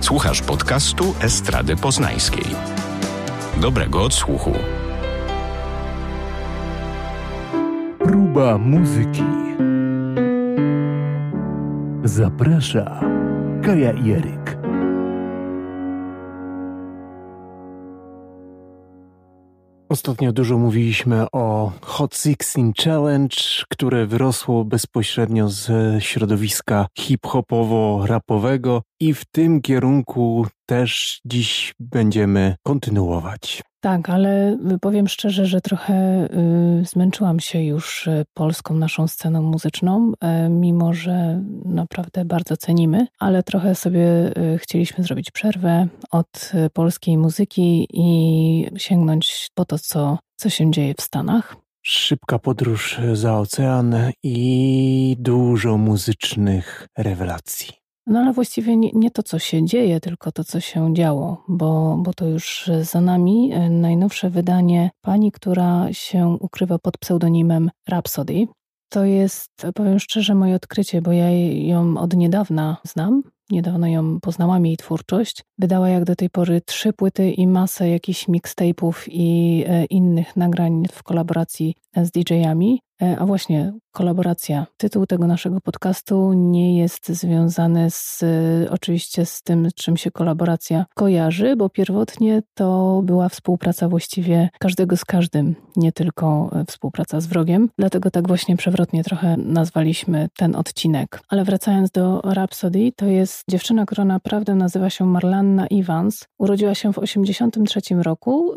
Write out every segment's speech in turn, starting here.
Słuchasz podcastu Estrady Poznańskiej. Dobrego odsłuchu. Próba muzyki. Zaprasza Kaja Jeryk. Ostatnio dużo mówiliśmy o Hot Sixteen Challenge, które wyrosło bezpośrednio z środowiska hip-hopowo-rapowego i w tym kierunku też dziś będziemy kontynuować. Tak, ale powiem szczerze, że trochę y, zmęczyłam się już y, polską naszą sceną muzyczną, y, mimo że naprawdę bardzo cenimy, ale trochę sobie chcieliśmy zrobić przerwę od polskiej muzyki i sięgnąć po to, co, co się dzieje w Stanach. Szybka podróż za ocean i dużo muzycznych rewelacji. No ale właściwie nie, nie, to, co się dzieje, tylko to, co się działo, bo, bo to już za nami najnowsze wydanie pani, która się ukrywa pod pseudonimem Rhapsody. To jest, powiem szczerze, moje odkrycie, bo ja ją od niedawna znam. Niedawno ją poznałam, jej twórczość. Wydała jak do tej pory trzy płyty i masę jakichś mixtape'ów i innych nagrań w kolaboracji z DJ-ami. A właśnie, kolaboracja. Tytuł tego naszego podcastu nie jest związany z, oczywiście z tym, czym się kolaboracja kojarzy, bo pierwotnie to była współpraca właściwie każdego z każdym, nie tylko współpraca z wrogiem. Dlatego tak właśnie przewrotnie trochę nazwaliśmy ten odcinek. Ale wracając do Rhapsody, to jest dziewczyna, która naprawdę nazywa się Marlanna Evans. Urodziła się w 1983 roku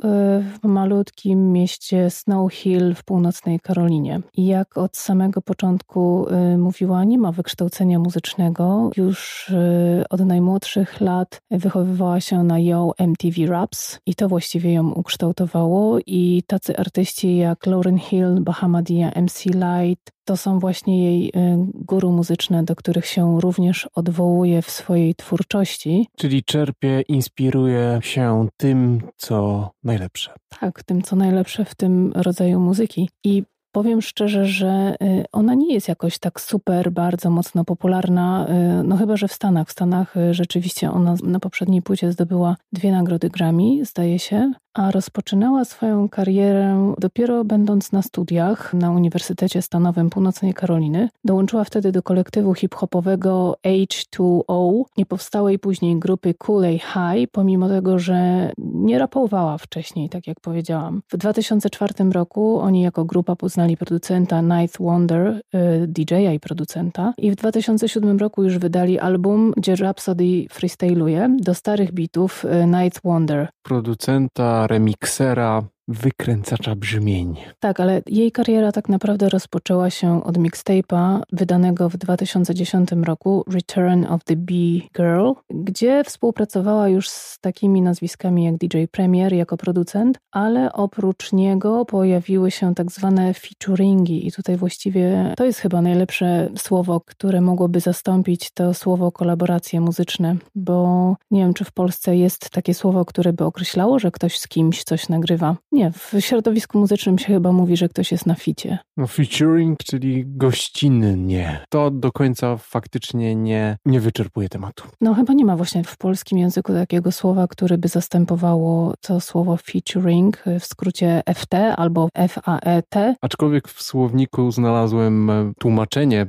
w malutkim mieście Snow Hill w północnej Karolinie. Jak od samego początku y, mówiła, nie ma wykształcenia muzycznego. Już y, od najmłodszych lat wychowywała się na Yo MTV Raps i to właściwie ją ukształtowało. I tacy artyści jak Lauren Hill, Bahamadia, MC Light, to są właśnie jej y, guru muzyczne, do których się również odwołuje w swojej twórczości. Czyli czerpie, inspiruje się tym, co najlepsze. Tak, tym, co najlepsze w tym rodzaju muzyki. I Powiem szczerze, że ona nie jest jakoś tak super, bardzo mocno popularna, no chyba, że w Stanach. W Stanach rzeczywiście ona na poprzedniej płycie zdobyła dwie nagrody Grammy, zdaje się, a rozpoczynała swoją karierę dopiero będąc na studiach na Uniwersytecie Stanowym Północnej Karoliny. Dołączyła wtedy do kolektywu hip-hopowego H2O, niepowstałej później grupy Kool High, pomimo tego, że nie rapowała wcześniej, tak jak powiedziałam. W 2004 roku oni jako grupa poznali producenta Ninth Wonder, DJ-a i producenta i w 2007 roku już wydali album, gdzie Rhapsody freestyluje do starych bitów Ninth Wonder. Producenta remiksera, wykręcacza brzmień. Tak, ale jej kariera tak naprawdę rozpoczęła się od mixtape'a wydanego w 2010 roku Return of the Bee Girl, gdzie współpracowała już z takimi nazwiskami jak DJ Premier jako producent, ale oprócz niego pojawiły się tak zwane featuringi i tutaj właściwie to jest chyba najlepsze słowo, które mogłoby zastąpić to słowo kolaboracje muzyczne, bo nie wiem, czy w Polsce jest takie słowo, które by określało, że ktoś z kimś coś nagrywa. Nie, w środowisku muzycznym się chyba mówi, że ktoś jest na ficie. No featuring, czyli gościnnie. To do końca faktycznie nie, nie wyczerpuje tematu. No chyba nie ma właśnie w polskim języku takiego słowa, które by zastępowało to słowo featuring, w skrócie FT albo FAET. Aczkolwiek w słowniku znalazłem tłumaczenie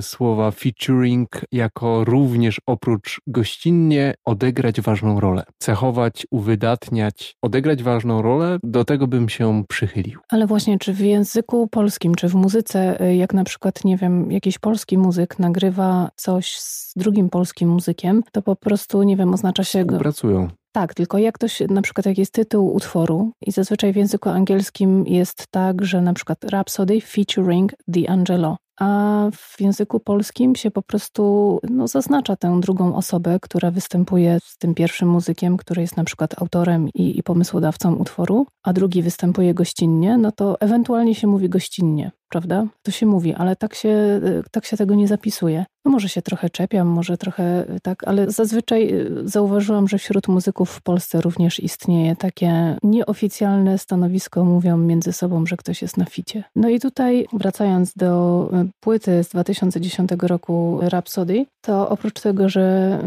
słowa featuring jako również oprócz gościnnie odegrać ważną rolę. Cechować, uwydatniać, odegrać ważną rolę, do tego bym się przychylił. Ale właśnie, czy w języku polskim, czy w muzyce, jak na przykład, nie wiem, jakiś polski muzyk nagrywa coś z drugim polskim muzykiem, to po prostu, nie wiem, oznacza się... Pracują. Tak, tylko jak ktoś, na przykład jak jest tytuł utworu i zazwyczaj w języku angielskim jest tak, że na przykład Rhapsody featuring D'Angelo, a w języku polskim się po prostu no, zaznacza tę drugą osobę, która występuje z tym pierwszym muzykiem, który jest na przykład autorem i, i pomysłodawcą utworu, a drugi występuje gościnnie, no to ewentualnie się mówi gościnnie. Prawda? To się mówi, ale tak się, tak się tego nie zapisuje. No może się trochę czepiam, może trochę tak, ale zazwyczaj zauważyłam, że wśród muzyków w Polsce również istnieje takie nieoficjalne stanowisko, mówią między sobą, że ktoś jest na ficie. No i tutaj wracając do płyty z 2010 roku Rhapsody, to oprócz tego, że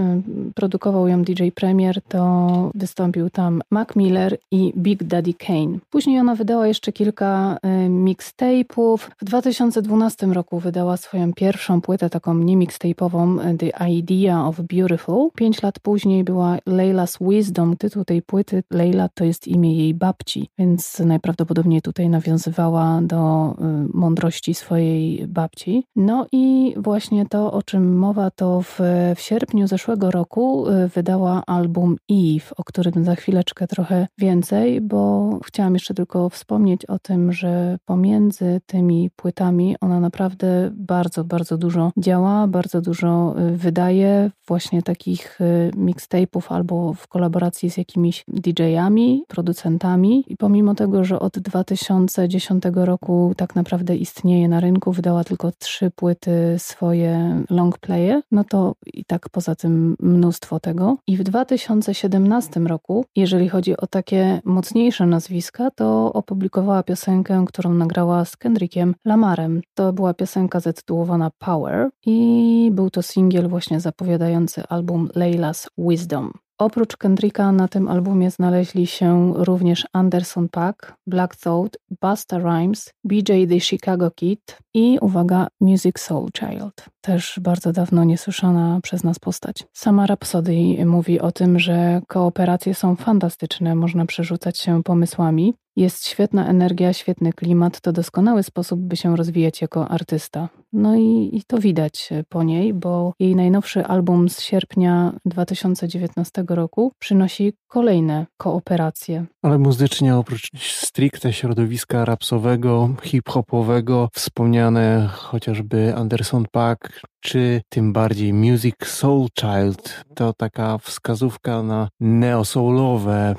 produkował ją DJ Premier, to wystąpił tam Mac Miller i Big Daddy Kane. Później ona wydała jeszcze kilka mixtape'ów. W 2012 roku wydała swoją pierwszą płytę, taką nie mixtape'ową The Idea of Beautiful. Pięć lat później była Layla's Wisdom. Tytuł tej płyty Layla to jest imię jej babci, więc najprawdopodobniej tutaj nawiązywała do y, mądrości swojej babci. No i właśnie to, o czym mowa, to w, w sierpniu zeszłego roku y, wydała album Eve, o którym za chwileczkę trochę więcej, bo chciałam jeszcze tylko wspomnieć o tym, że pomiędzy tymi płytami ona naprawdę bardzo, bardzo dużo działa, bardzo dużo y, wydaje, właśnie takich y, mixtape'ów albo w kolaboracji z jakimiś DJ-ami, producentami. I pomimo tego, że od 2010 roku tak naprawdę istnieje na rynku, wydała tylko trzy płyty swoje long playe, no to i tak poza tym mnóstwo tego. I w 2017 roku, jeżeli chodzi o takie mocniejsze nazwiska, to opublikowała piosenkę, którą nagrała z Kendrickiem Lamarem. To była piosenka zatytułowana Power i był to singiel właśnie zapowiadający album Layla's Wisdom. Oprócz Kendricka na tym albumie znaleźli się również Anderson Paak, Black Thought, Busta Rhymes, BJ The Chicago Kid i, uwaga, Music Soul Child. Też bardzo dawno niesłyszana przez nas postać. Sama Rhapsody mówi o tym, że kooperacje są fantastyczne, można przerzucać się pomysłami. Jest świetna energia, świetny klimat, to doskonały sposób, by się rozwijać jako artysta. No i, i, to widać po niej, bo jej najnowszy album z sierpnia 2019 roku przynosi kolejne kooperacje. Ale muzycznie oprócz stricte środowiska rapsowego, hip-hopowego, wspomniane chociażby Anderson Paak, czy tym bardziej Music Soul Child. To taka wskazówka na neosoulowe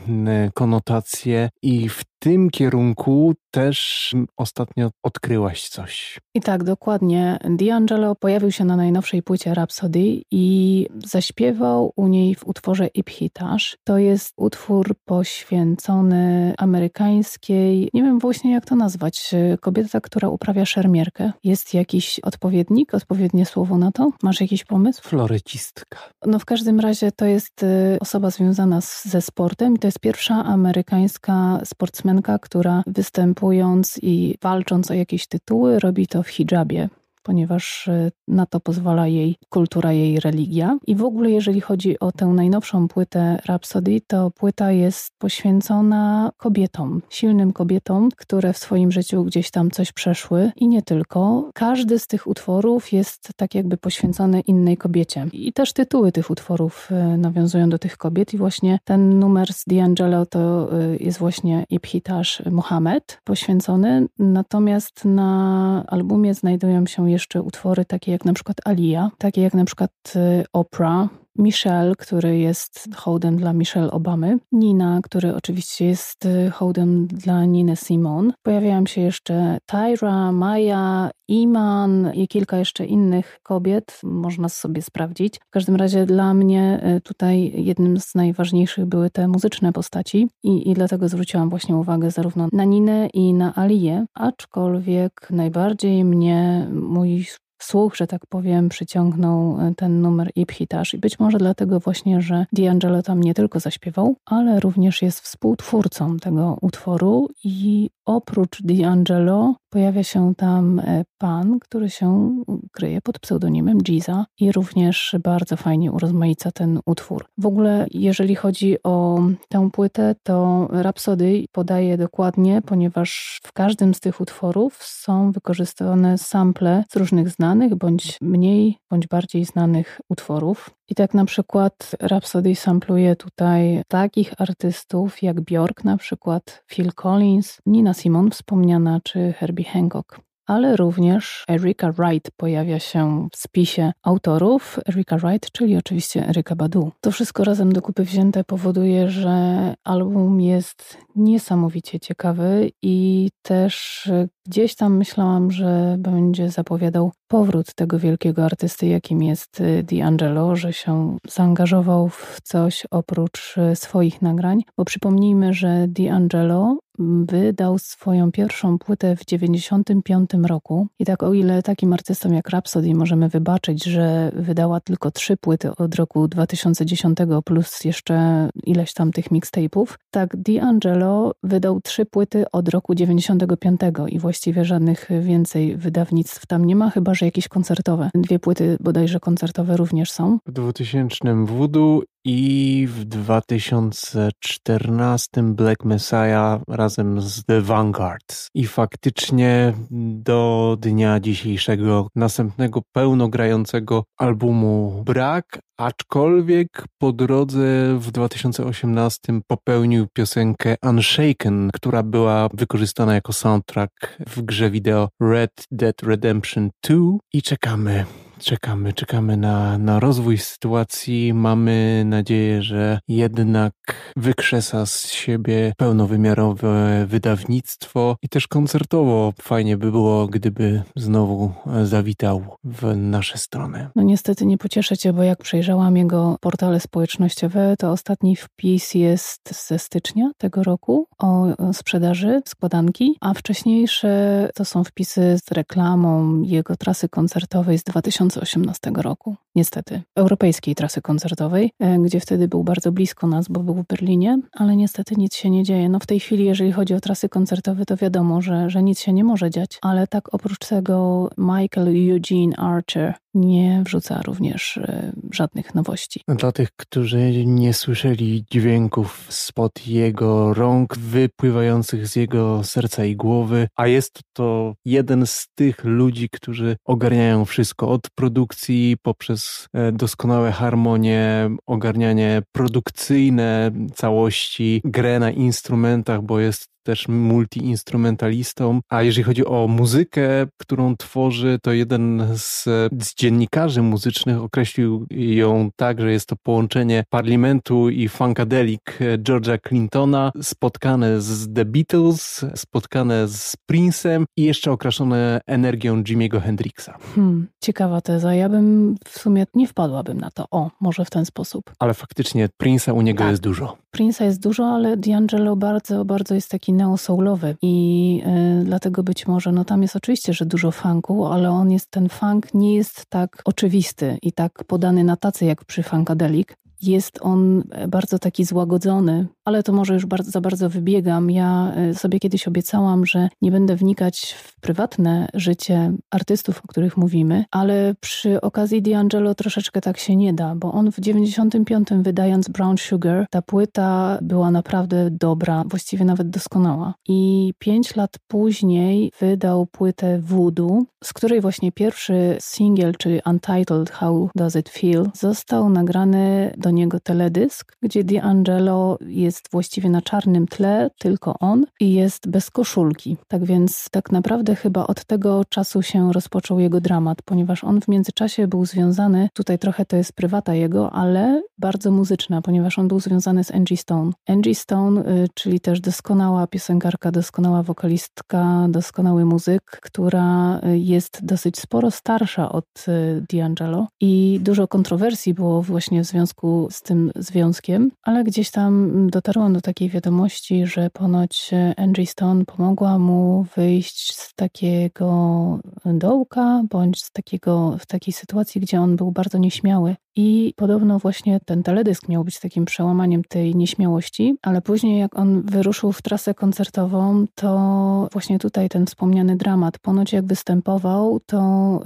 konotacje i w tym kierunku też ostatnio odkryłaś coś. I tak, dokładnie. D'Angelo pojawił się na najnowszej płycie Rhapsody i zaśpiewał u niej w utworze Iphitage. To jest utwór poświęcony amerykańskiej, nie wiem właśnie jak to nazwać, kobieta, która uprawia szermierkę. Jest jakiś odpowiednik, odpowiednie słowo na to? Masz jakiś pomysł? Florecistka. No w każdym razie to jest y, osoba związana z, ze sportem i to jest pierwsza amerykańska sportsmenka, która występując i walcząc o jakieś tytuły robi to w hijabie ponieważ e, na to pozwala jej kultura, jej religia. I w ogóle, jeżeli chodzi o tę najnowszą płytę Rhapsody, to płyta jest poświęcona kobietom, silnym kobietom, które w swoim życiu gdzieś tam coś przeszły i nie tylko. Każdy z tych utworów jest tak jakby poświęcony innej kobiecie. I też tytuły tych utworów e, nawiązują do tych kobiet i właśnie ten numer z D'Angelo to e, jest właśnie Ibhitash Muhammad poświęcony, natomiast na albumie znajdują się jeszcze utwory takie jak na przykład Alia, takie jak na przykład y, Oprah, Michelle, który jest hołdem dla Michelle Obamy, Nina, który oczywiście jest y, hołdem dla Niny Simon. Pojawiają się jeszcze Tyra, Maya, Iman i kilka jeszcze innych kobiet, można sobie sprawdzić. W każdym razie dla mnie y, tutaj jednym z najważniejszych były te muzyczne postaci i, i dlatego zwróciłam właśnie uwagę zarówno na Ninę i na Aliję, aczkolwiek najbardziej mnie mój słuch, że tak powiem, przyciągnął e, ten numer Ibhitash. I być może dlatego właśnie, że D'Angelo tam nie tylko zaśpiewał, ale również jest współtwórcą tego utworu i oprócz D'Angelo pojawia się tam e, pan, który się kryje pod pseudonimem Giza i również bardzo fajnie urozmaica ten utwór. W ogóle, jeżeli chodzi o tę płytę, to Rhapsody podaje dokładnie, ponieważ w każdym z tych utworów są wykorzystywane sample z różnych znanych, bądź mniej, bądź bardziej znanych utworów. I tak na przykład Rhapsody sampluje tutaj takich artystów jak Björk na przykład, Phil Collins, Nina Simon wspomniana, czy Herbie Hancock ale również Erika Wright pojawia się w spisie autorów. Erika Wright, czyli oczywiście Erika Badu. To wszystko razem do kupy wzięte powoduje, że album jest niesamowicie ciekawy i też Gdzieś tam myślałam, że będzie zapowiadał powrót tego wielkiego artysty, jakim jest y, D'Angelo, że się zaangażował w coś oprócz y, swoich nagrań, bo przypomnijmy, że D'Angelo wydał swoją pierwszą płytę w 95 roku. I tak o ile takim artystom jak Rhapsody możemy wybaczyć, że wydała tylko trzy płyty od roku 2010 plus jeszcze ileś tam tych mixtape'ów, tak D'Angelo wydał trzy płyty od roku 95 i właściwie żadnych więcej wydawnictw tam nie ma, chyba że jakieś koncertowe. Dwie płyty bodajże koncertowe również są. W 2000 Voodoo i w 2014 Black Messiah razem z The Vanguards. I faktycznie do dnia dzisiejszego następnego pełnogrającego albumu brak, aczkolwiek po drodze w 2018 popełnił piosenkę Unshaken, która była wykorzystana jako soundtrack w grze wideo Red Dead Redemption 2 i czekamy czekamy, czekamy na, na rozwój sytuacji. Mamy nadzieję, że jednak wykrzesa z siebie pełnowymiarowe wydawnictwo i też koncertowo fajnie by było, gdyby znowu zawitał w nasze strony. No niestety nie pocieszę cię, bo jak przejrzałam jego portale społecznościowe, to ostatni wpis jest ze stycznia tego roku o sprzedaży składanki, a wcześniejsze to są wpisy z reklamą jego trasy koncertowej z 2000 2018 roku, niestety, europejskiej trasy koncertowej, e, gdzie wtedy był bardzo blisko nas, bo był w Berlinie, ale niestety nic się nie dzieje. No w tej chwili, jeżeli chodzi o trasy koncertowe, to wiadomo, że, że nic się nie może dziać, ale tak oprócz tego Michael Eugene Archer nie wrzuca również e, żadnych nowości. Dla tych, którzy nie słyszeli dźwięków spod jego rąk, wypływających z jego serca i głowy, a jest to jeden z tych ludzi, którzy ogarniają wszystko od produkcji poprzez e, doskonałe harmonie, ogarnianie produkcyjne całości, grę na instrumentach, bo jest też multiinstrumentalistą. A jeżeli chodzi o muzykę, którą tworzy, to jeden z, z dziennikarzy muzycznych określił ją tak, że jest to połączenie parlamentu i funkadelic George'a Clintona, spotkane z The Beatles, spotkane z Prince'em i jeszcze okraszone energią Jimmy'ego Hendrixa. Hmm, ciekawa teza. Ja bym w sumie nie wpadłabym na to. O, może w ten sposób. Ale faktycznie Prince'a u niego tak. jest dużo. Prince'a jest dużo, ale D'Angelo bardzo, bardzo jest taki neo-soulowy. I y, dlatego być może, no tam jest oczywiście, że dużo funku, ale on jest, ten funk nie jest tak oczywisty i tak podany na tacy jak przy Funkadelic, jest on bardzo taki złagodzony, ale to może już bardzo, za bardzo wybiegam. Ja e, sobie kiedyś obiecałam, że nie będę wnikać w prywatne życie artystów, o których mówimy, ale przy okazji D'Angelo troszeczkę tak się nie da, bo on w 95 wydając Brown Sugar, ta płyta była naprawdę dobra, właściwie nawet doskonała. I pięć lat później wydał płytę Voodoo, z której właśnie pierwszy singiel, czyli Untitled How Does It Feel, został nagrany do niego teledysk, gdzie D'Angelo jest właściwie na czarnym tle, tylko on i jest bez koszulki. Tak więc tak naprawdę chyba od tego czasu się rozpoczął jego dramat, ponieważ on w międzyczasie był związany, tutaj trochę to jest prywata jego, ale bardzo muzyczna, ponieważ on był związany z Angie Stone. Angie Stone, y, czyli też doskonała piosenkarka, doskonała wokalistka, doskonały muzyk, która y, jest dosyć sporo starsza od y, D'Angelo i dużo kontrowersji było właśnie w związku z tym związkiem, ale gdzieś tam dotarłam do takiej wiadomości, że ponoć Angie Stone pomogła mu wyjść z takiego dołka, bądź z takiego, w takiej sytuacji, gdzie on był bardzo nieśmiały. I podobno właśnie ten teledysk miał być takim przełamaniem tej nieśmiałości, ale później jak on wyruszył w trasę koncertową, to właśnie tutaj ten wspomniany dramat. Ponoć jak występował, to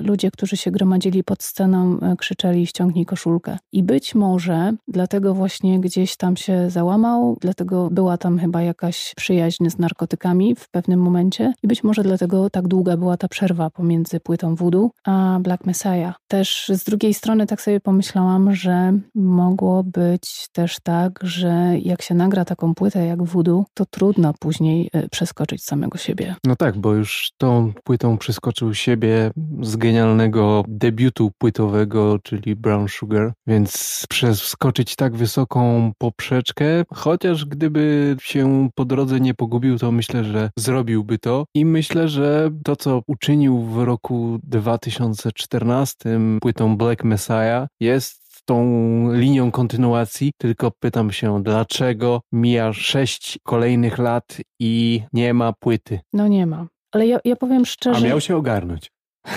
y, ludzie, którzy się gromadzili pod sceną, y, krzyczeli ściągnij koszulkę. I być może dlatego właśnie gdzieś tam się załamał, dlatego była tam chyba jakaś przyjaźń z narkotykami w pewnym momencie i być może dlatego tak długa była ta przerwa pomiędzy płytą Voodoo a Black Messiah. Też z drugiej strony tak sobie sobie pomyślałam, że mogło być też tak, że jak się nagra taką płytę jak Voodoo, to trudno później y, przeskoczyć samego siebie. No tak, bo już tą płytą przeskoczył siebie z genialnego debiutu płytowego, czyli Brown Sugar, więc przeskoczyć tak wysoką poprzeczkę, chociaż gdyby się po drodze nie pogubił, to myślę, że zrobiłby to i myślę, że to, co uczynił w roku 2014 płytą Black Messiah jest tą linią kontynuacji, tylko pytam się, dlaczego mija sześć kolejnych lat i nie ma płyty? No nie ma. Ale ja, ja powiem szczerze. A miał się ogarnąć.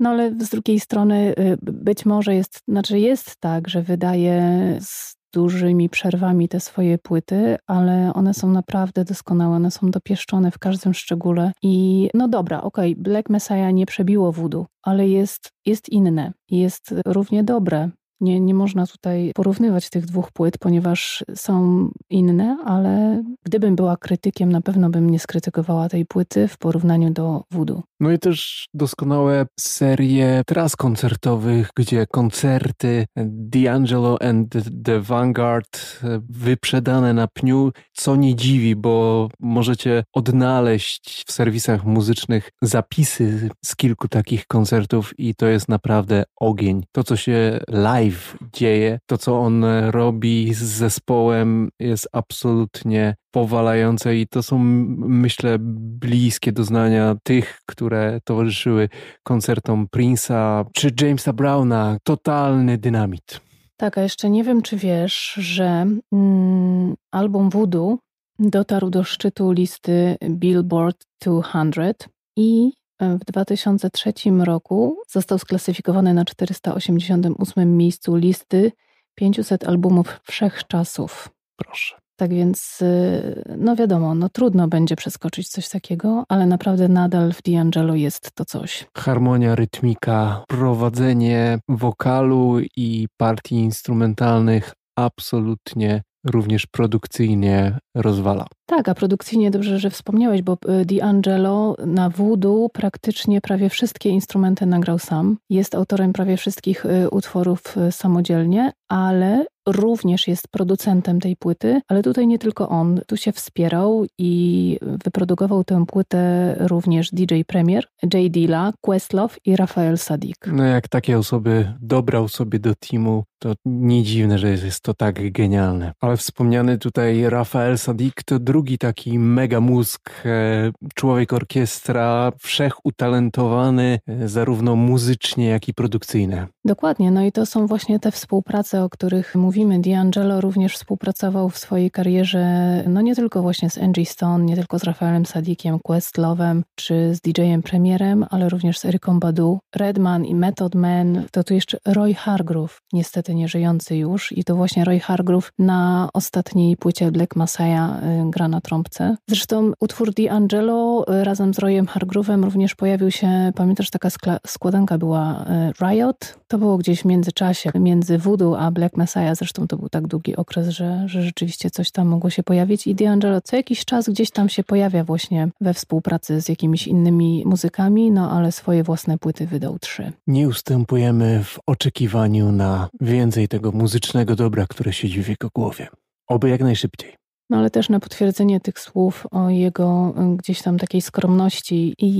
No ale z drugiej strony y, być może jest, znaczy jest tak, że wydaje z dużymi przerwami te swoje płyty, ale one są naprawdę doskonałe, one są dopieszczone w każdym szczególe i no dobra, okej, okay, Black Messiah nie przebiło voodoo, ale jest, jest inne, jest równie dobre. Nie, nie można tutaj porównywać tych dwóch płyt, ponieważ są inne, ale gdybym była krytykiem, na pewno bym nie skrytykowała tej płyty w porównaniu do Voodoo. No i też doskonałe serie tras koncertowych, gdzie koncerty D'Angelo and the Vanguard wyprzedane na pniu, co nie dziwi, bo możecie odnaleźć w serwisach muzycznych zapisy z kilku takich koncertów i to jest naprawdę ogień. To, co się live dzieje, to, co on robi z zespołem jest absolutnie powalające i to są, myślę, bliskie doznania tych, które towarzyszyły koncertom Prince'a czy Jamesa Browna. Totalny dynamit. Tak, a jeszcze nie wiem, czy wiesz, że mm, album Voodoo dotarł do szczytu listy Billboard 200 i w 2003 roku został sklasyfikowany na 488 miejscu listy 500 albumów wszechczasów. Proszę. Tak więc, y, no wiadomo, no trudno będzie przeskoczyć coś takiego, ale naprawdę nadal w D'Angelo jest to coś. Harmonia, rytmika, prowadzenie wokalu i partii instrumentalnych absolutnie również produkcyjnie rozwala. Tak, a produkcyjnie dobrze, że wspomniałeś, bo y, D'Angelo na Voodoo praktycznie prawie wszystkie instrumenty nagrał sam. Jest autorem prawie wszystkich y, utworów samodzielnie, ale również jest producentem tej płyty, ale tutaj nie tylko on, tu się wspierał i wyprodukował tę płytę również DJ Premier, J. Dilla, Questlove i Rafael Sadik. No jak takie osoby dobrał sobie do teamu, to nie dziwne, że jest to tak genialne. Ale wspomniany tutaj Rafael Sadik to drugi taki mega mózg, e, człowiek orkiestra, wszechutalentowany e, zarówno muzycznie, jak i produkcyjnie. Dokładnie, no i to są właśnie te współprace, o których mówimy, D'Angelo również współpracował w swojej karierze, no nie tylko właśnie z Angie Stone, nie tylko z Rafaelem Sadikiem, Questlovem, czy z DJ-em Premierem, ale również z Eryką Badu, Redman i Method Man, to tu jeszcze Roy Hargrove, niestety nie żyjący już. I to właśnie Roy Hargrove na ostatniej płycie Black Messiah y, gra na trąbce. Zresztą utwór D'Angelo y, razem z Royem Hargrove'em również pojawił się, pamiętasz, taka składanka była y, Riot, to było gdzieś w międzyczasie, między Voodoo a Black Messiah, zresztą to był tak długi okres, że, że rzeczywiście coś tam mogło się pojawić i D'Angelo co jakiś czas gdzieś tam się pojawia właśnie we współpracy z jakimiś innymi muzykami, no ale swoje własne płyty wydał trzy. Nie ustępujemy w oczekiwaniu na więcej tego muzycznego dobra, które siedzi w jego głowie. Oby jak najszybciej. No ale też na potwierdzenie tych słów o jego y, gdzieś tam takiej skromności i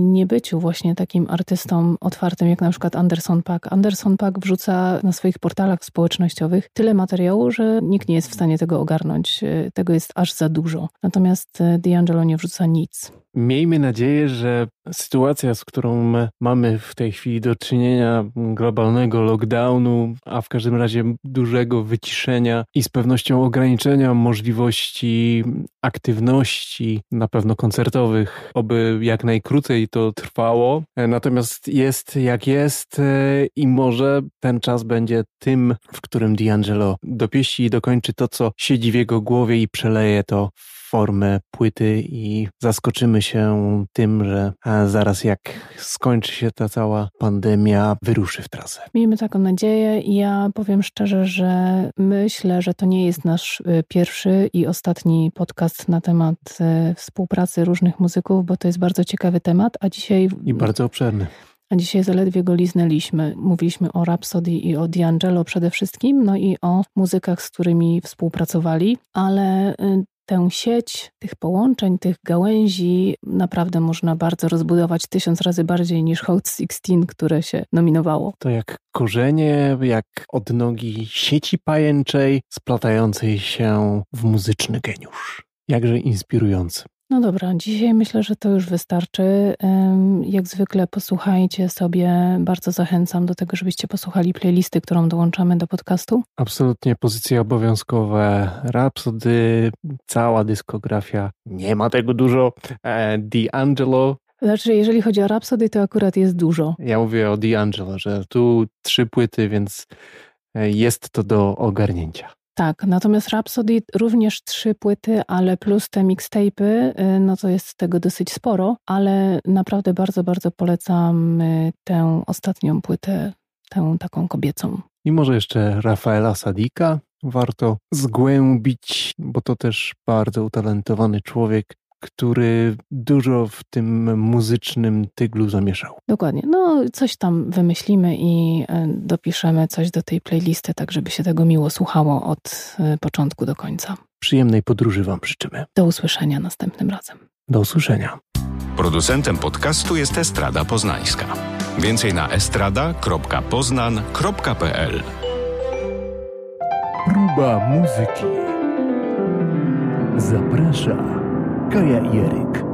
niebyciu właśnie takim artystą otwartym, jak na przykład Anderson Pack. Anderson Pack wrzuca na swoich portalach społecznościowych tyle materiału, że nikt nie jest w stanie tego ogarnąć. Y, tego jest aż za dużo. Natomiast y, D'Angelo nie wrzuca nic. Miejmy nadzieję, że sytuacja, z którą mamy w tej chwili do czynienia, globalnego lockdownu, a w każdym razie dużego wyciszenia i z pewnością ograniczenia możliwości aktywności, na pewno koncertowych, oby jak najkrócej to trwało. Natomiast jest jak jest i może ten czas będzie tym, w którym D'Angelo dopieści i dokończy to, co siedzi w jego głowie i przeleje to w formę płyty i zaskoczymy się tym, że zaraz jak skończy się ta cała pandemia, wyruszy w trasę. Miejmy taką nadzieję i ja powiem szczerze, że myślę, że to nie jest nasz y, pierwszy i ostatni podcast na temat y, współpracy różnych muzyków, bo to jest bardzo ciekawy temat, a dzisiaj... I bardzo obszerny. a dzisiaj zaledwie go liznęliśmy. Mówiliśmy o Rhapsody i o D'Angelo przede wszystkim, no i o muzykach, z którymi współpracowali, ale y, tę sieć tych połączeń, tych gałęzi naprawdę można bardzo rozbudować tysiąc razy bardziej niż Hot 16, które się nominowało. To jak korzenie, jak odnogi sieci pajęczej splatającej się w muzyczny geniusz. Jakże inspirujący. No dobra, dzisiaj myślę, że to już wystarczy. Jak zwykle posłuchajcie sobie, bardzo zachęcam do tego, żebyście posłuchali playlisty, którą dołączamy do podcastu. Absolutnie pozycje obowiązkowe, Rhapsody, cała dyskografia, nie ma tego dużo, e, D'Angelo. Znaczy, jeżeli chodzi o Rhapsody, to akurat jest dużo. Ja mówię o D'Angelo, że tu trzy płyty, więc e, jest to do ogarnięcia. Tak, natomiast Rhapsody również trzy płyty, ale plus te mixtape'y, y, no to jest tego dosyć sporo, ale naprawdę bardzo, bardzo polecam y, tę ostatnią płytę, tę taką kobiecą. I może jeszcze Rafaela Sadika warto zgłębić, bo to też bardzo utalentowany człowiek, który dużo w tym muzycznym tyglu zamieszał. Dokładnie. No, coś tam wymyślimy i e, dopiszemy coś do tej playlisty, tak żeby się tego miło słuchało od e, początku do końca. Przyjemnej podróży Wam życzymy. Do usłyszenia następnym razem. Do usłyszenia. Producentem podcastu jest Estrada Poznańska. Więcej na estrada.poznan.pl Próba muzyki. Zaprasza Kaja Jeryk.